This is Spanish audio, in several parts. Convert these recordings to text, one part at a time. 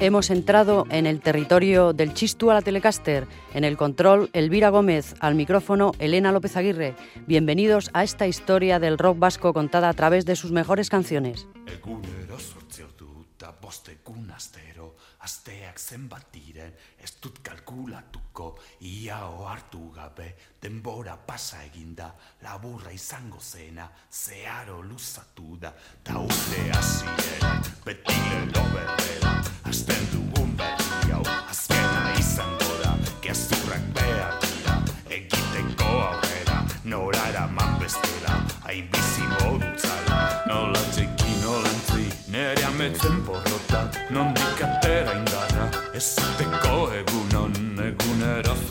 Hemos entrado en el territorio del Chistu a la Telecaster. En el control, Elvira Gómez, al micrófono, Elena López Aguirre. Bienvenidos a esta historia del rock vasco contada a través de sus mejores canciones. Kalkulatuko ia ohartu gabe denbora pasa eginda laburra izango zena zeharo luzatu da ta urte hasiera beti lelo berbera hasten dugun berri hau azkena izango da gezurrak behar dira egiteko aurrera nora eraman bestela hain bizi modutzala. Nola txeki nolantzi nere ametzen porrota nondik atera indarra ez zateko egunon cut off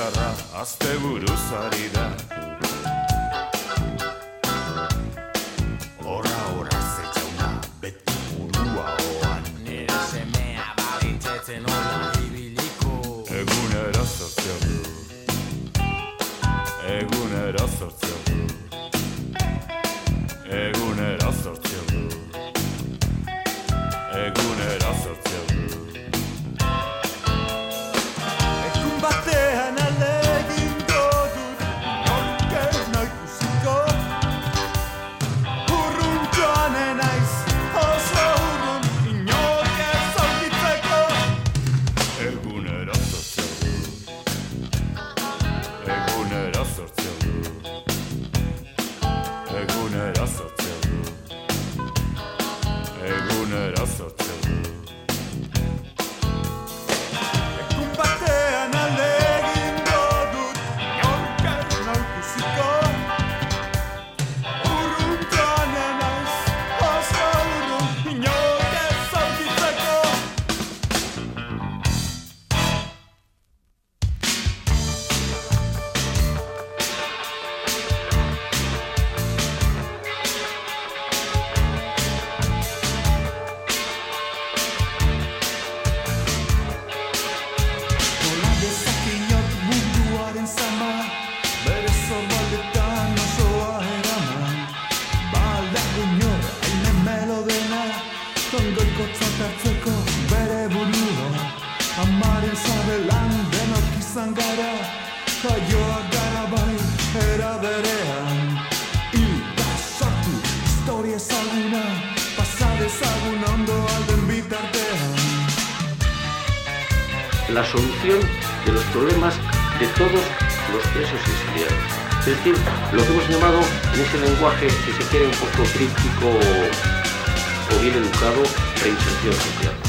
zara, azte buruz ari da, Es decir, lo que hemos llamado en ese lenguaje, si se quiere, un poco crítico o, o bien educado, reinserción social.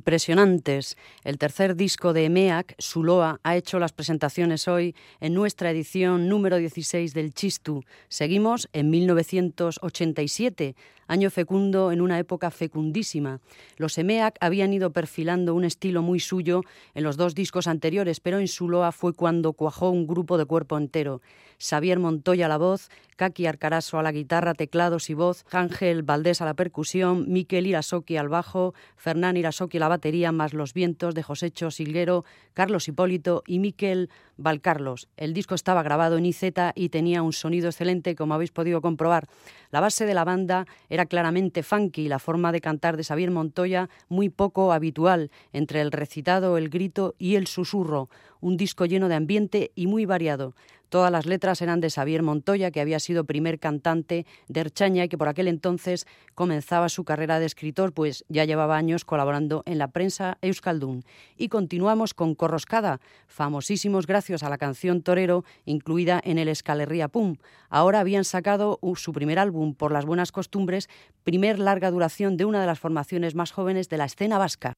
Impresionantes. El tercer disco de EMEAC, Suloa, ha hecho las presentaciones hoy en nuestra edición número 16 del Chistu. Seguimos en 1987, año fecundo en una época fecundísima. Los EMEAC habían ido perfilando un estilo muy suyo en los dos discos anteriores, pero en Suloa fue cuando cuajó un grupo de cuerpo entero. Xavier Montoya a la voz, Kaki Arcaraso a la guitarra, teclados y voz, Ángel Valdés a la percusión, Miquel Irasoki al bajo, Fernán Irasoki a la batería, más los vientos de Josécho Silguero, Carlos Hipólito y Miquel Valcarlos. El disco estaba grabado en IZ y tenía un sonido excelente, como habéis podido comprobar. La base de la banda era claramente funky, la forma de cantar de Xavier Montoya muy poco habitual, entre el recitado, el grito y el susurro. Un disco lleno de ambiente y muy variado. Todas las letras eran de Xavier Montoya, que había sido primer cantante de Erchaña y que por aquel entonces comenzaba su carrera de escritor, pues ya llevaba años colaborando en la prensa Euskaldun. Y continuamos con Corroscada, famosísimos gracias a la canción Torero, incluida en el Escalerría Pum. Ahora habían sacado su primer álbum, Por las buenas costumbres, primer larga duración de una de las formaciones más jóvenes de la escena vasca.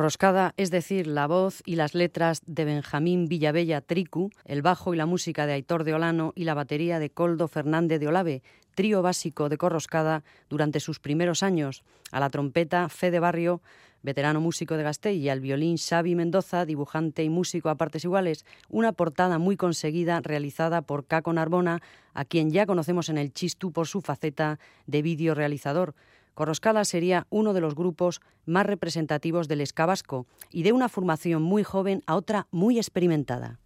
Corroscada, es decir, la voz y las letras de Benjamín Villavella Tricu, el bajo y la música de Aitor de Olano y la batería de Coldo Fernández de Olave, trío básico de Corroscada durante sus primeros años, a la trompeta Fede Barrio, veterano músico de Gasteiz, y al violín Xavi Mendoza, dibujante y músico a partes iguales, una portada muy conseguida realizada por Caco Narbona, a quien ya conocemos en el Chistu por su faceta de vídeo realizador. Corroscada sería uno de los grupos más representativos del escabasco y de una formación muy joven a otra muy experimentada.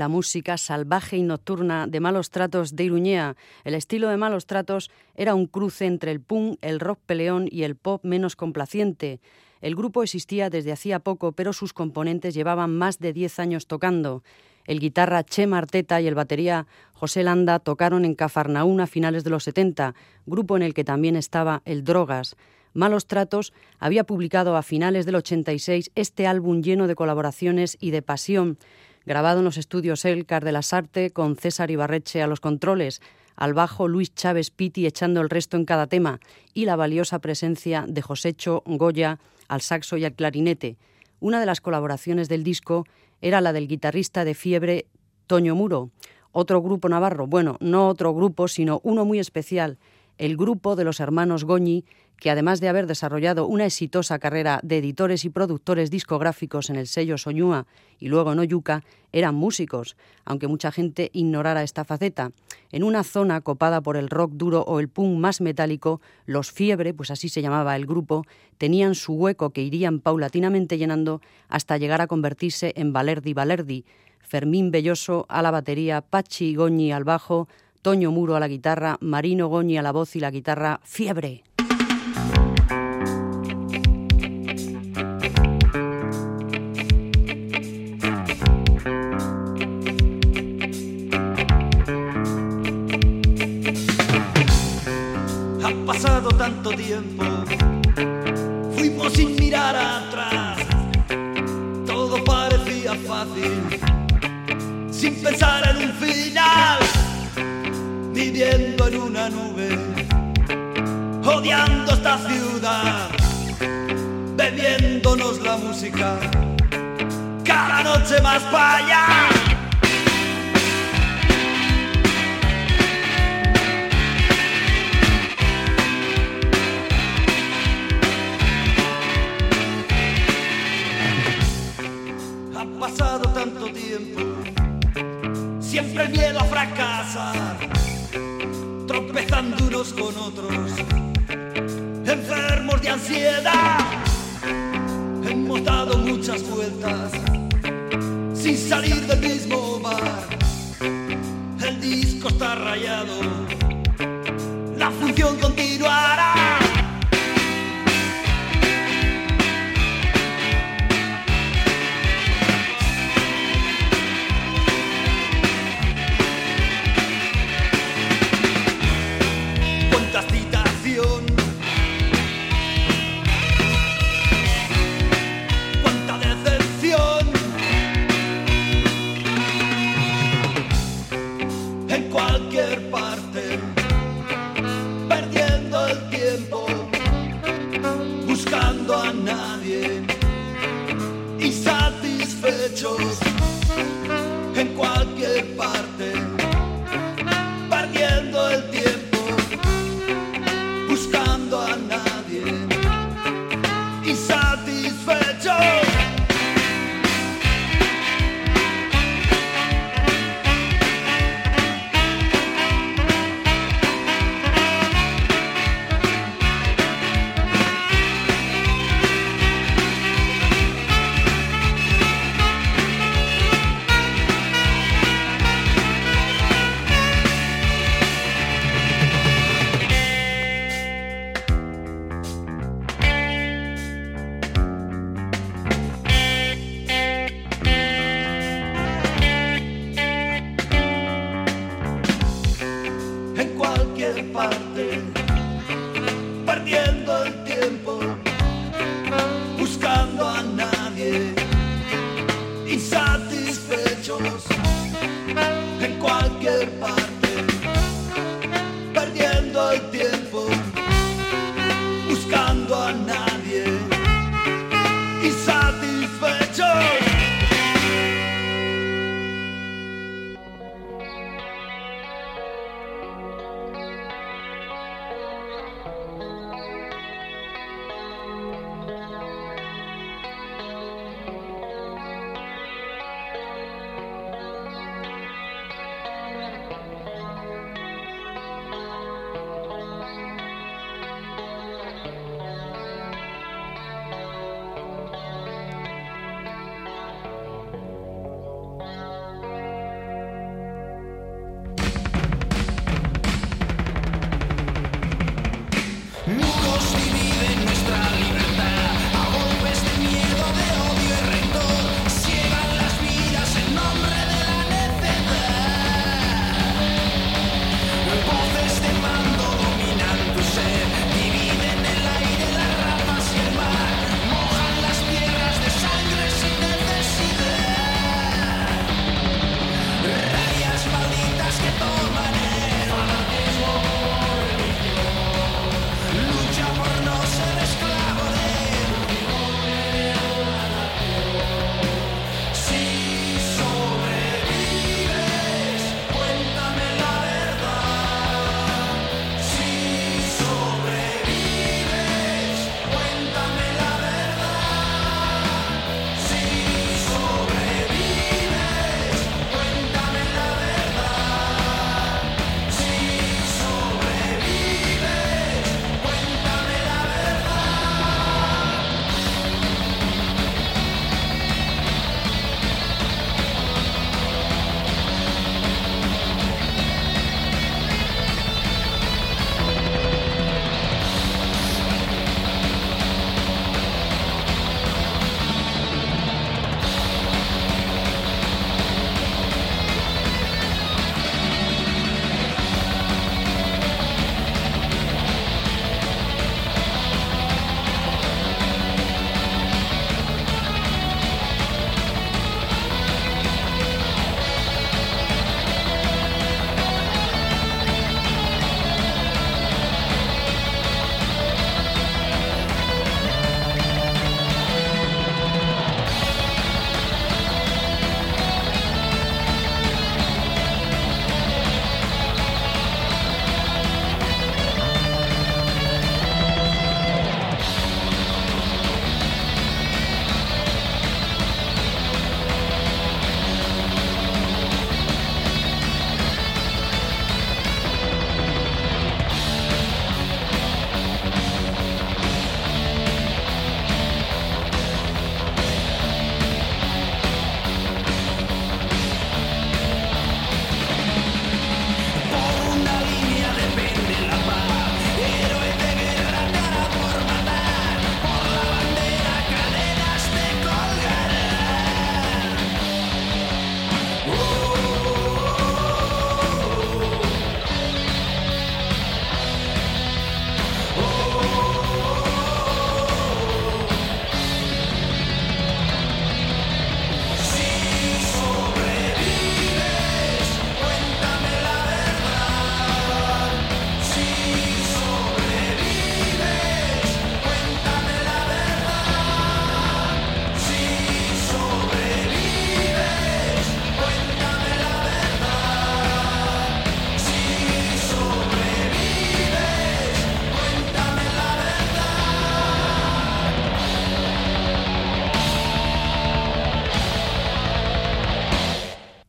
La música salvaje y nocturna de Malos Tratos de Iruñea. El estilo de Malos Tratos era un cruce entre el punk, el rock peleón y el pop menos complaciente. El grupo existía desde hacía poco, pero sus componentes llevaban más de 10 años tocando. El guitarra Che Marteta y el batería José Landa tocaron en Cafarnaún a finales de los 70, grupo en el que también estaba el Drogas. Malos Tratos había publicado a finales del 86 este álbum lleno de colaboraciones y de pasión, grabado en los estudios Elcar de las Arte con César Ibarreche a los controles, al bajo Luis Chávez Pitti echando el resto en cada tema. Y la valiosa presencia de Josécho Goya al saxo y al clarinete. Una de las colaboraciones del disco era la del guitarrista de fiebre Toño Muro, otro grupo navarro, bueno, no otro grupo, sino uno muy especial, el grupo de los hermanos Goñi, que además de haber desarrollado una exitosa carrera de editores y productores discográficos en el sello Soñúa y luego en Oyuca, eran músicos, aunque mucha gente ignorara esta faceta. En una zona copada por el rock duro o el punk más metálico, los Fiebre, pues así se llamaba el grupo, tenían su hueco que irían paulatinamente llenando hasta llegar a convertirse en Valerdi Valerdi, Fermín Belloso a la batería, Pachi Goñi al bajo, Toño Muro a la guitarra, Marino Goñi a la voz y la guitarra Fiebre. Tanto tiempo, fuimos sin mirar atrás, todo parecía fácil, sin pensar en un final. Viviendo en una nube, odiando esta ciudad, bebiéndonos la música, cada noche más para allá. Ha pasado tanto tiempo, siempre miedo a fracasar tropezando unos con otros, enfermos de ansiedad. Hemos dado muchas vueltas sin salir del mismo bar. El disco está rayado. La función continuará. Parte,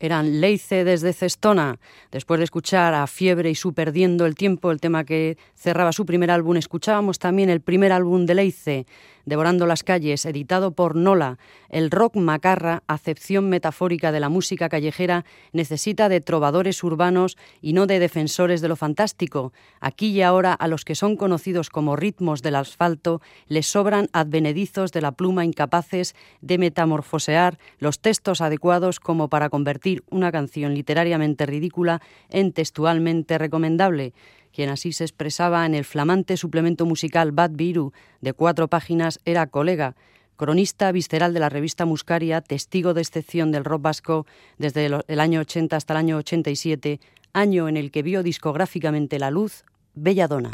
eran Leice desde Cestona. Después de escuchar a Fiebre y su Perdiendo el Tiempo, el tema que cerraba su primer álbum, escuchábamos también el primer álbum de Leice, Devorando las calles, editado por Nola. El rock macarra, acepción metafórica de la música callejera, necesita de trovadores urbanos y no de defensores de lo fantástico. Aquí y ahora a los que son conocidos como ritmos del asfalto les sobran advenedizos de la pluma incapaces de metamorfosear los textos adecuados como para convertir una canción literariamente ridícula en textualmente recomendable quien así se expresaba en el flamante suplemento musical Bad Biru de cuatro páginas, era colega, cronista visceral de la revista Muscaria, testigo de excepción del rock vasco desde el año 80 hasta el año 87, año en el que vio discográficamente la luz Belladona.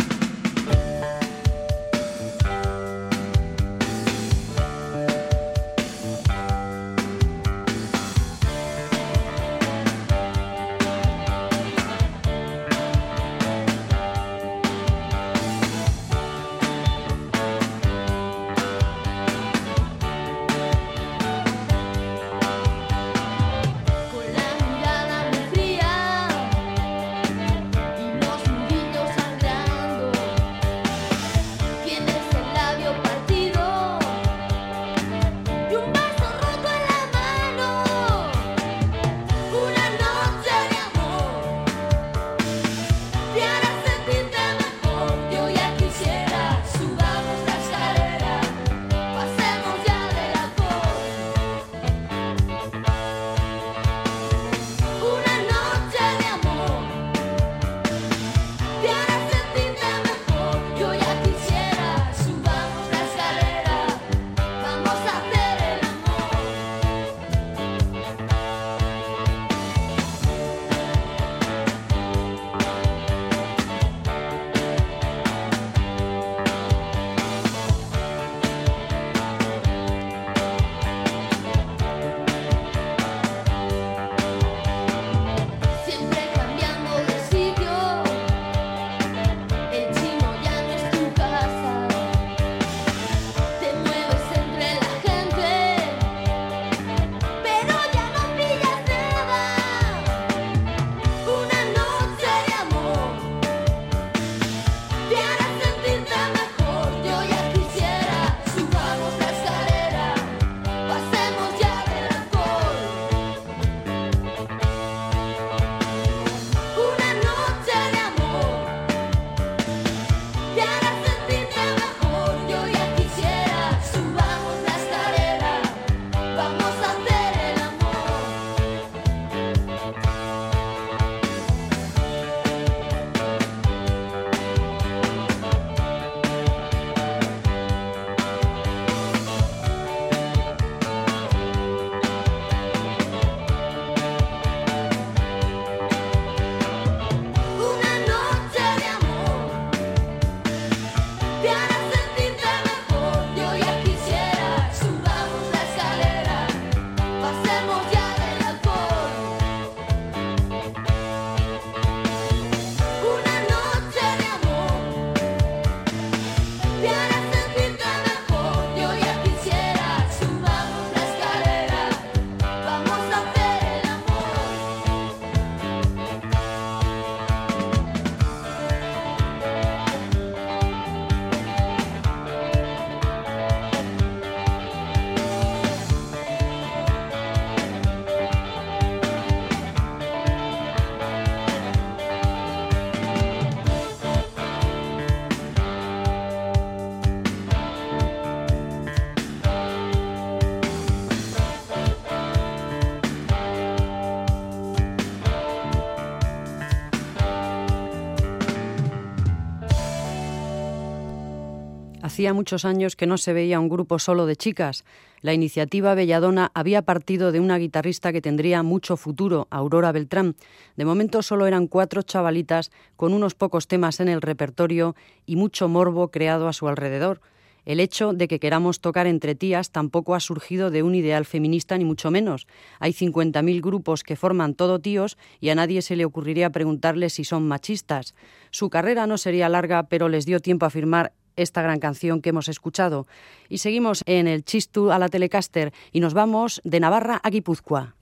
Hacía muchos años que no se veía un grupo solo de chicas. La iniciativa Belladona había partido de una guitarrista que tendría mucho futuro, Aurora Beltrán. De momento solo eran cuatro chavalitas con unos pocos temas en el repertorio y mucho morbo creado a su alrededor. El hecho de que queramos tocar entre tías tampoco ha surgido de un ideal feminista ni mucho menos. Hay 50.000 grupos que forman todo tíos y a nadie se le ocurriría preguntarles si son machistas. Su carrera no sería larga, pero les dio tiempo a firmar esta gran canción que hemos escuchado. Y seguimos en el Chistu a la Telecaster y nos vamos de Navarra a Guipúzcoa.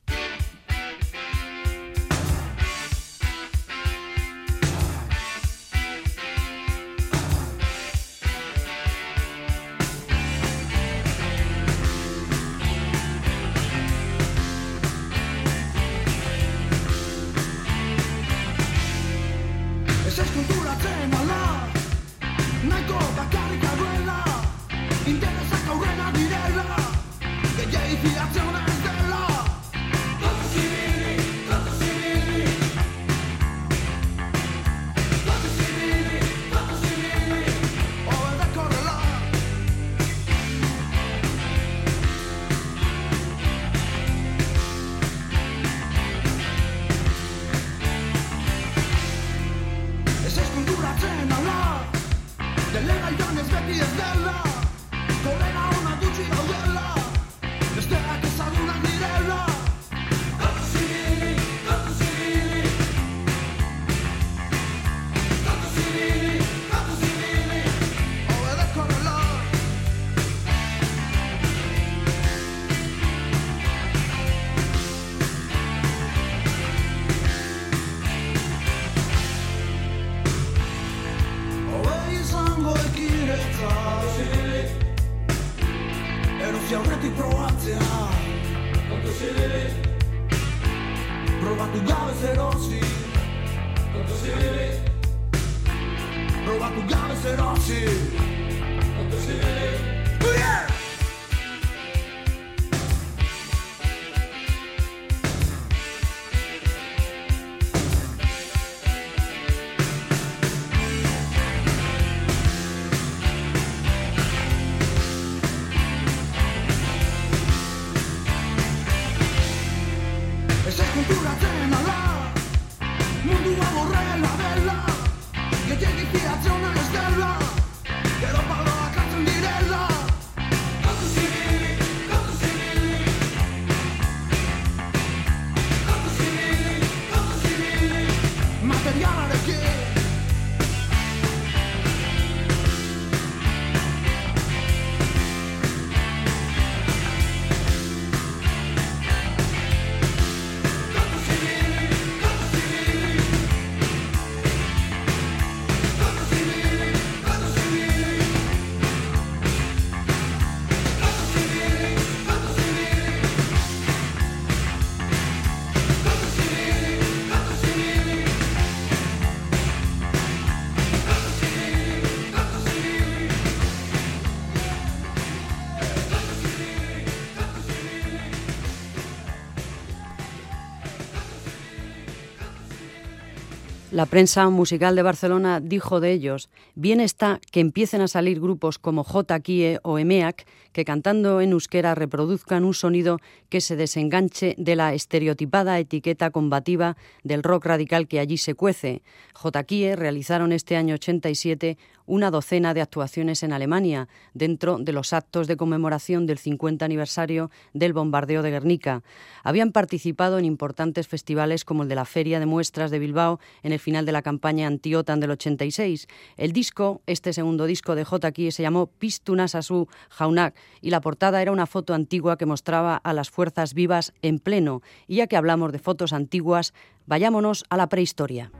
La prensa musical de Barcelona dijo de ellos, bien está que empiecen a salir grupos como J. Kie o EMEAC que cantando en euskera reproduzcan un sonido que se desenganche de la estereotipada etiqueta combativa del rock radical que allí se cuece. J. Kie realizaron este año 87 una docena de actuaciones en Alemania dentro de los actos de conmemoración del 50 aniversario del bombardeo de Guernica. Habían participado en importantes festivales como el de la Feria de Muestras de Bilbao en el final de la campaña anti-OTAN del 86. El disco, este segundo disco de J. se llamó Pistunasasu Jaunak y la portada era una foto antigua que mostraba a las fuerzas vivas en pleno. Y ya que hablamos de fotos antiguas, vayámonos a la prehistoria.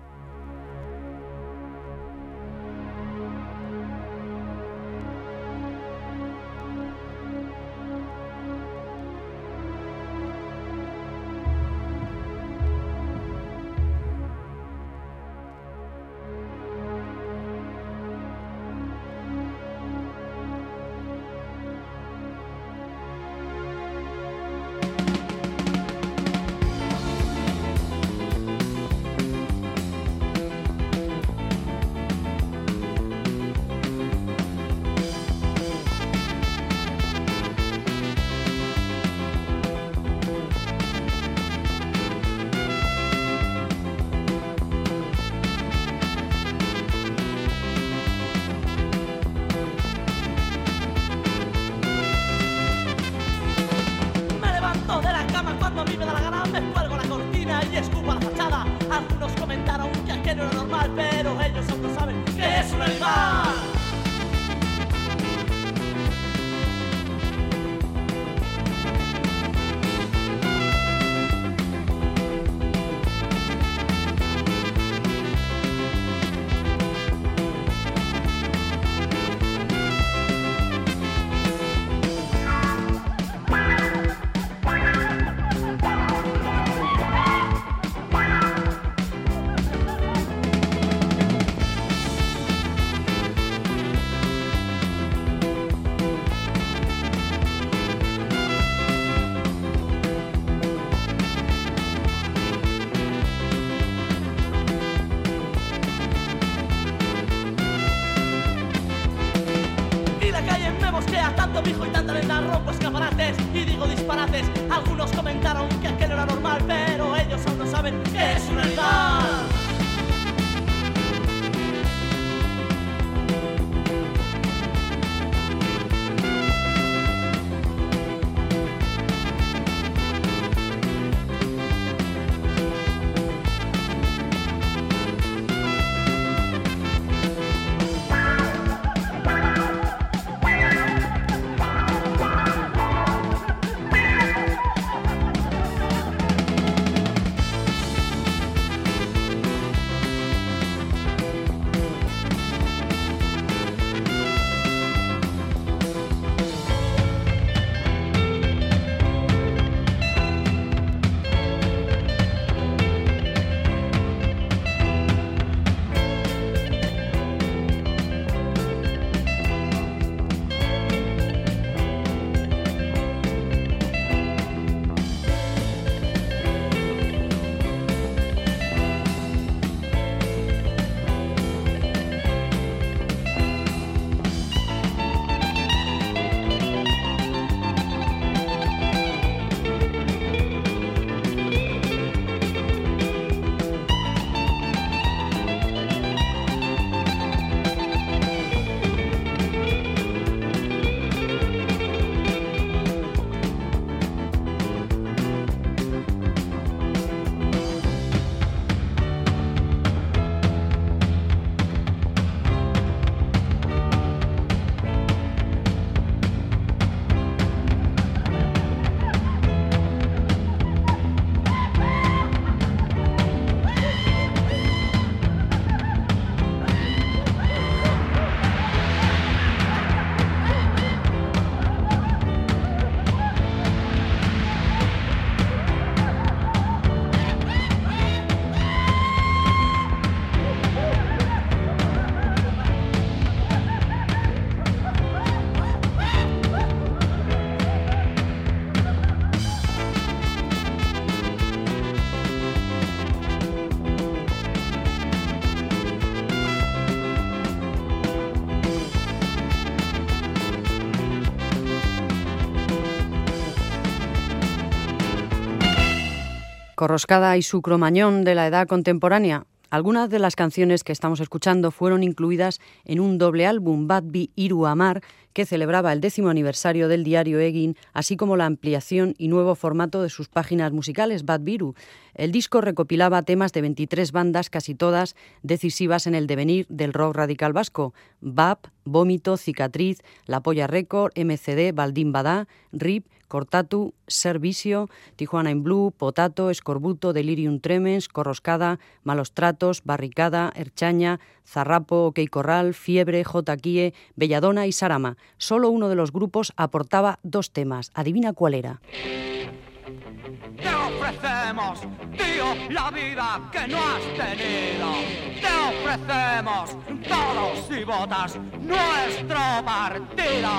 Corroscada y su cromañón de la edad contemporánea. Algunas de las canciones que estamos escuchando fueron incluidas en un doble álbum, Bad Bi Iru Amar, que celebraba el décimo aniversario del diario Egin, así como la ampliación y nuevo formato de sus páginas musicales, Bad Biru. El disco recopilaba temas de 23 bandas, casi todas decisivas en el devenir del rock radical vasco. BAP, Vómito, Cicatriz, La Polla Record, MCD, Baldín Badá, RIP, Cortatu, Servicio, Tijuana in Blue, Potato, Escorbuto, Delirium Tremens, Corroscada, Malos Tratos, Barricada, Erchaña, Zarrapo, OK Corral, Fiebre, J. Kie, Belladona y Sarama. Solo uno de los grupos aportaba dos temas. Adivina cuál era. Te ofrecemos, tío, la vida que no has tenido. Te ofrecemos todos y botas nuestro partido.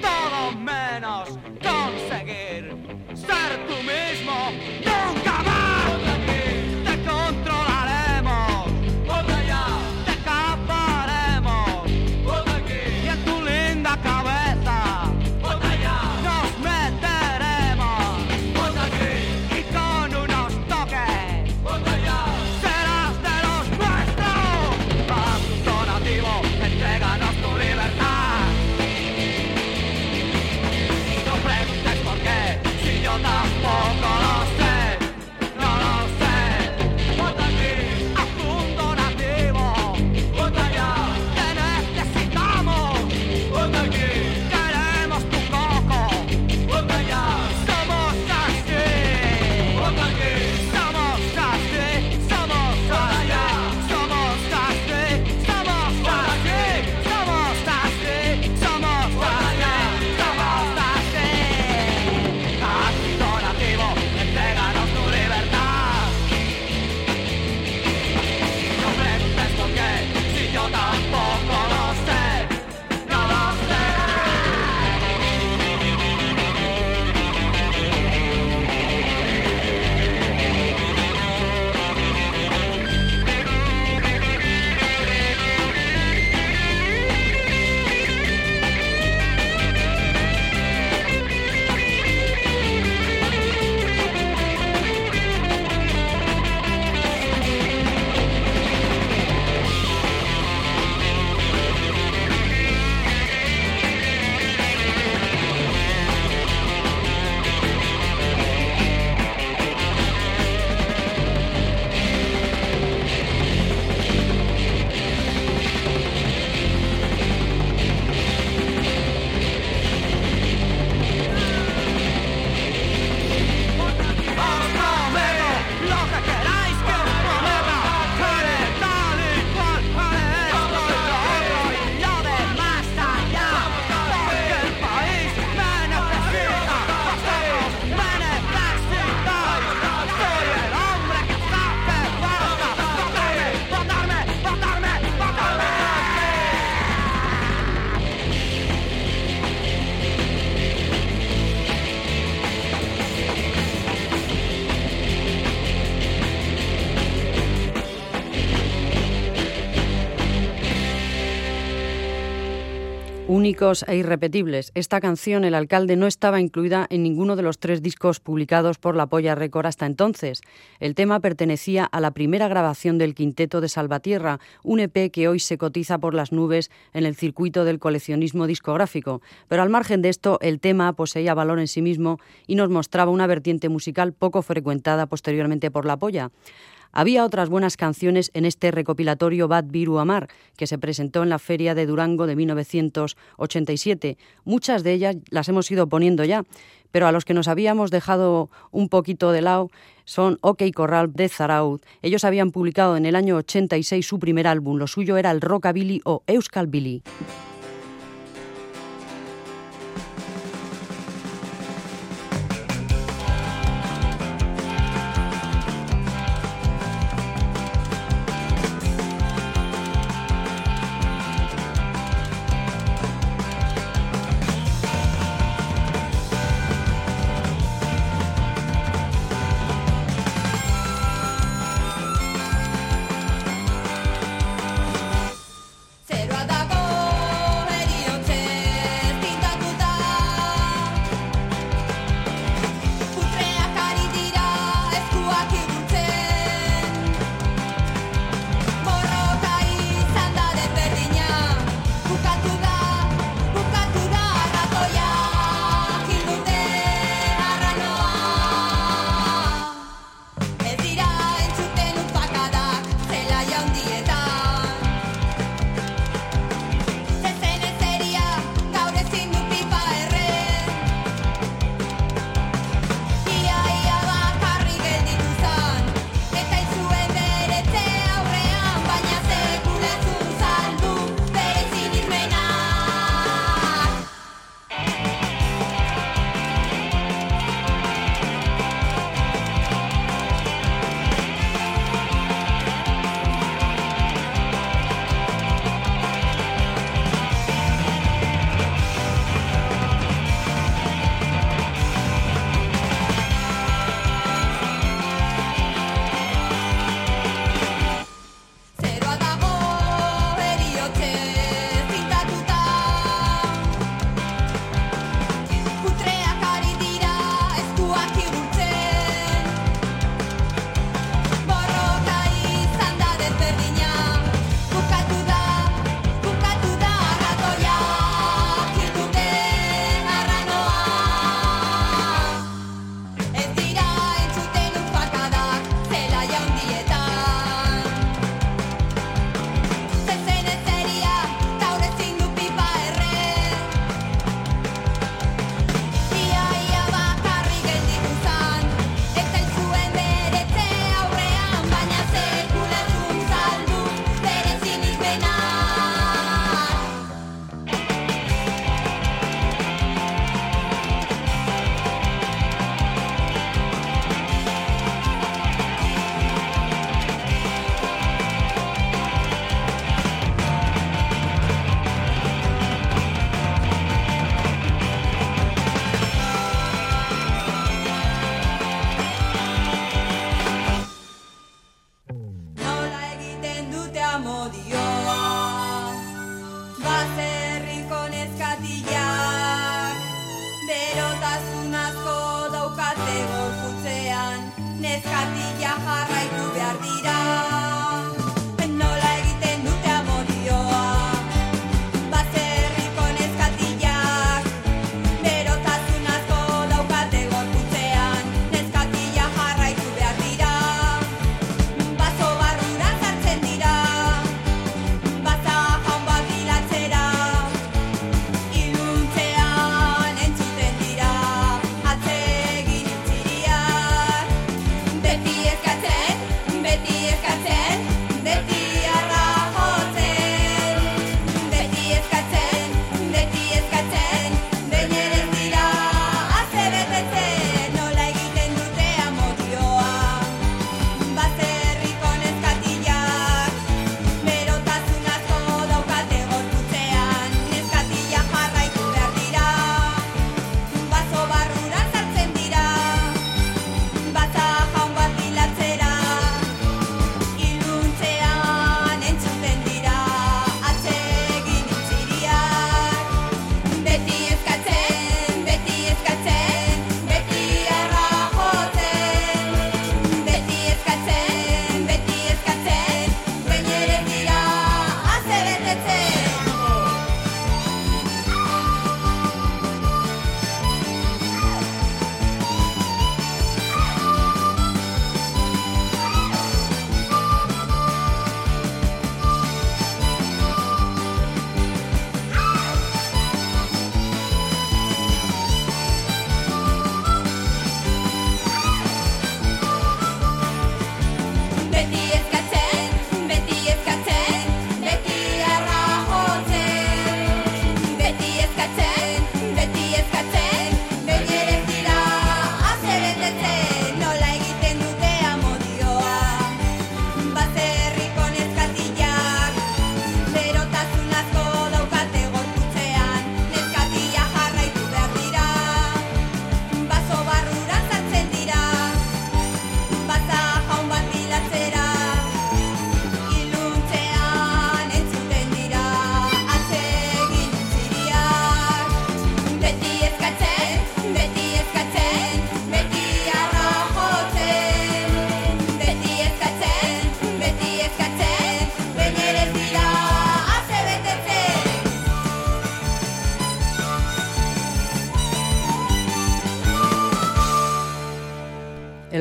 Todo menos conseguir ser tú mismo. Únicos e irrepetibles. Esta canción, El alcalde, no estaba incluida en ninguno de los tres discos publicados por La Polla Record hasta entonces. El tema pertenecía a la primera grabación del quinteto de Salvatierra, un EP que hoy se cotiza por las nubes en el circuito del coleccionismo discográfico. Pero al margen de esto, el tema poseía valor en sí mismo y nos mostraba una vertiente musical poco frecuentada posteriormente por La Polla. Había otras buenas canciones en este recopilatorio Bad Viru Amar, que se presentó en la Feria de Durango de 1987. Muchas de ellas las hemos ido poniendo ya, pero a los que nos habíamos dejado un poquito de lado son OK Corral de Zaraud. Ellos habían publicado en el año 86 su primer álbum, lo suyo era el Rockabilly o Euskal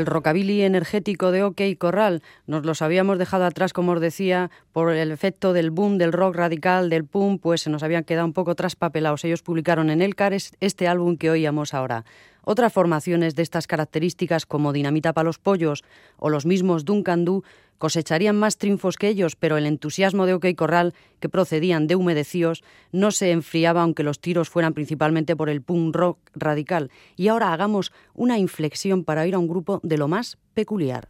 Billy. rockabilly energético de OK Corral nos los habíamos dejado atrás, como os decía, por el efecto del boom del rock radical, del punk, pues se nos habían quedado un poco traspapelados. Ellos publicaron en Elcar este álbum que oíamos ahora. Otras formaciones de estas características como Dinamita para los Pollos o los mismos Duncan Du cosecharían más triunfos que ellos, pero el entusiasmo de OK Corral, que procedían de humedecíos, no se enfriaba aunque los tiros fueran principalmente por el punk rock radical. Y ahora hagamos una inflexión para ir a un grupo de lo más peculiar.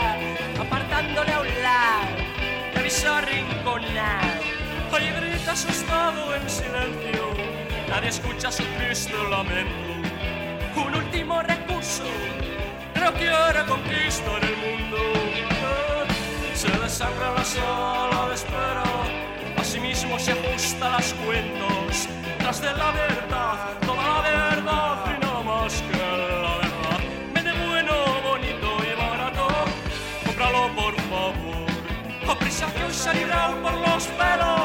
asustado en silencio, nadie escucha su triste lamento. Un último recurso, no quiere conquistar el mundo. Se desangra la sala de espera, asimismo se ajusta las cuentas, tras de la verdad, toda la verdad y no más que la por favor. A prisa que hoy se por los pelos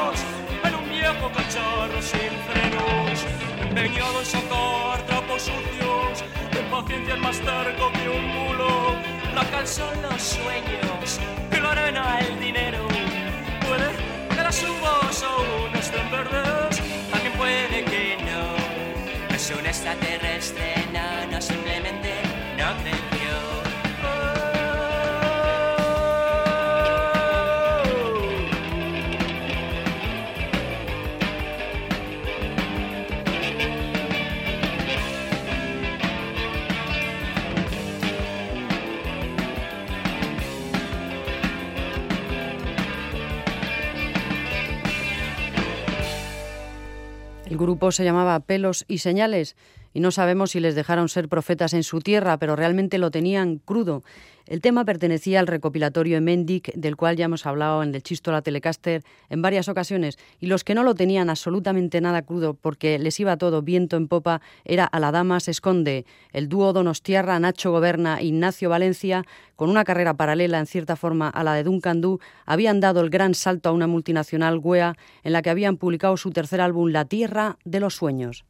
viejo cacharro sin frenos. Empeñado en sacar trapos sucios, en paciencia es más terco que un mulo. La son los sueños y la arena el dinero. Puede que las uvas aún estén verdes, también puede que no. Es un extraterrestre, no, no simplemente no creció. El grupo se llamaba Pelos y Señales y no sabemos si les dejaron ser profetas en su tierra, pero realmente lo tenían crudo. El tema pertenecía al recopilatorio Emendic, del cual ya hemos hablado en el Chistola Telecaster en varias ocasiones, y los que no lo tenían absolutamente nada crudo porque les iba todo viento en popa era A la Dama se esconde, el dúo Donostiarra, Nacho Goberna e Ignacio Valencia, con una carrera paralela en cierta forma a la de Duncan Du, habían dado el gran salto a una multinacional GUEA en la que habían publicado su tercer álbum La Tierra de los Sueños.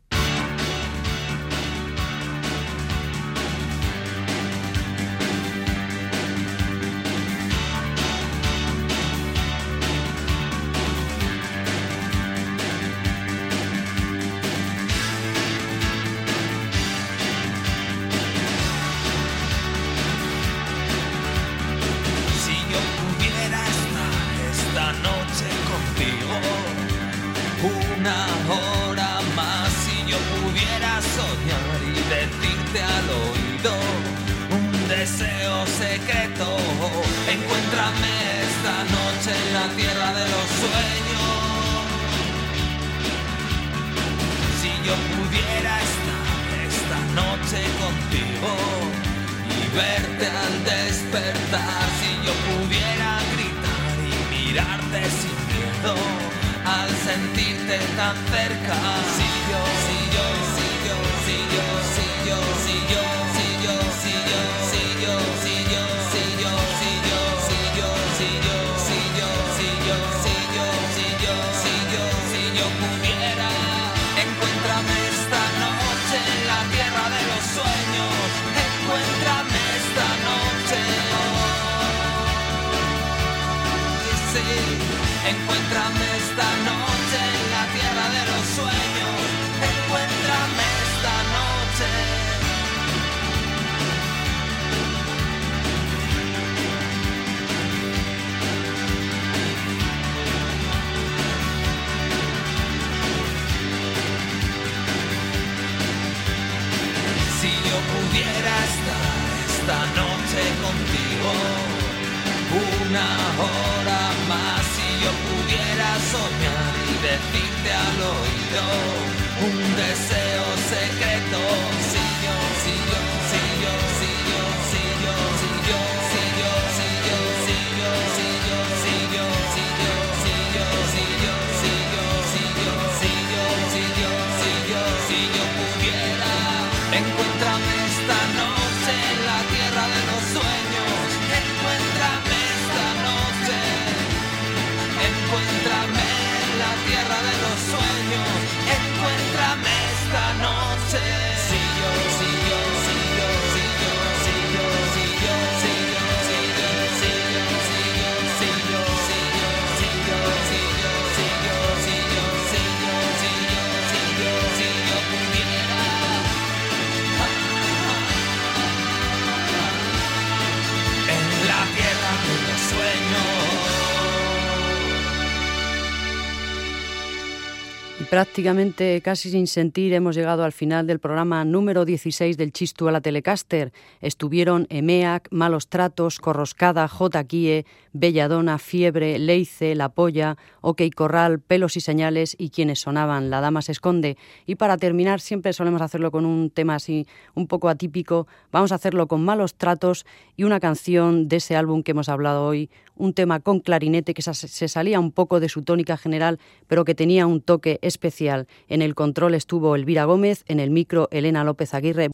Y prácticamente casi sin sentir hemos llegado al final del programa número 16 del Chistu a la Telecaster. Estuvieron EMEAC, Malos Tratos, Corroscada, J. Kie, Belladona, Fiebre, Leice, La Polla, OK Corral, Pelos y Señales y quienes sonaban, La Dama se esconde. Y para terminar, siempre solemos hacerlo con un tema así un poco atípico. Vamos a hacerlo con Malos Tratos y una canción de ese álbum que hemos hablado hoy, un tema con clarinete que se salía un poco de su tónica general, pero que tenía un toque especial. En el control estuvo Elvira Gómez, en el micro Elena López Aguirre.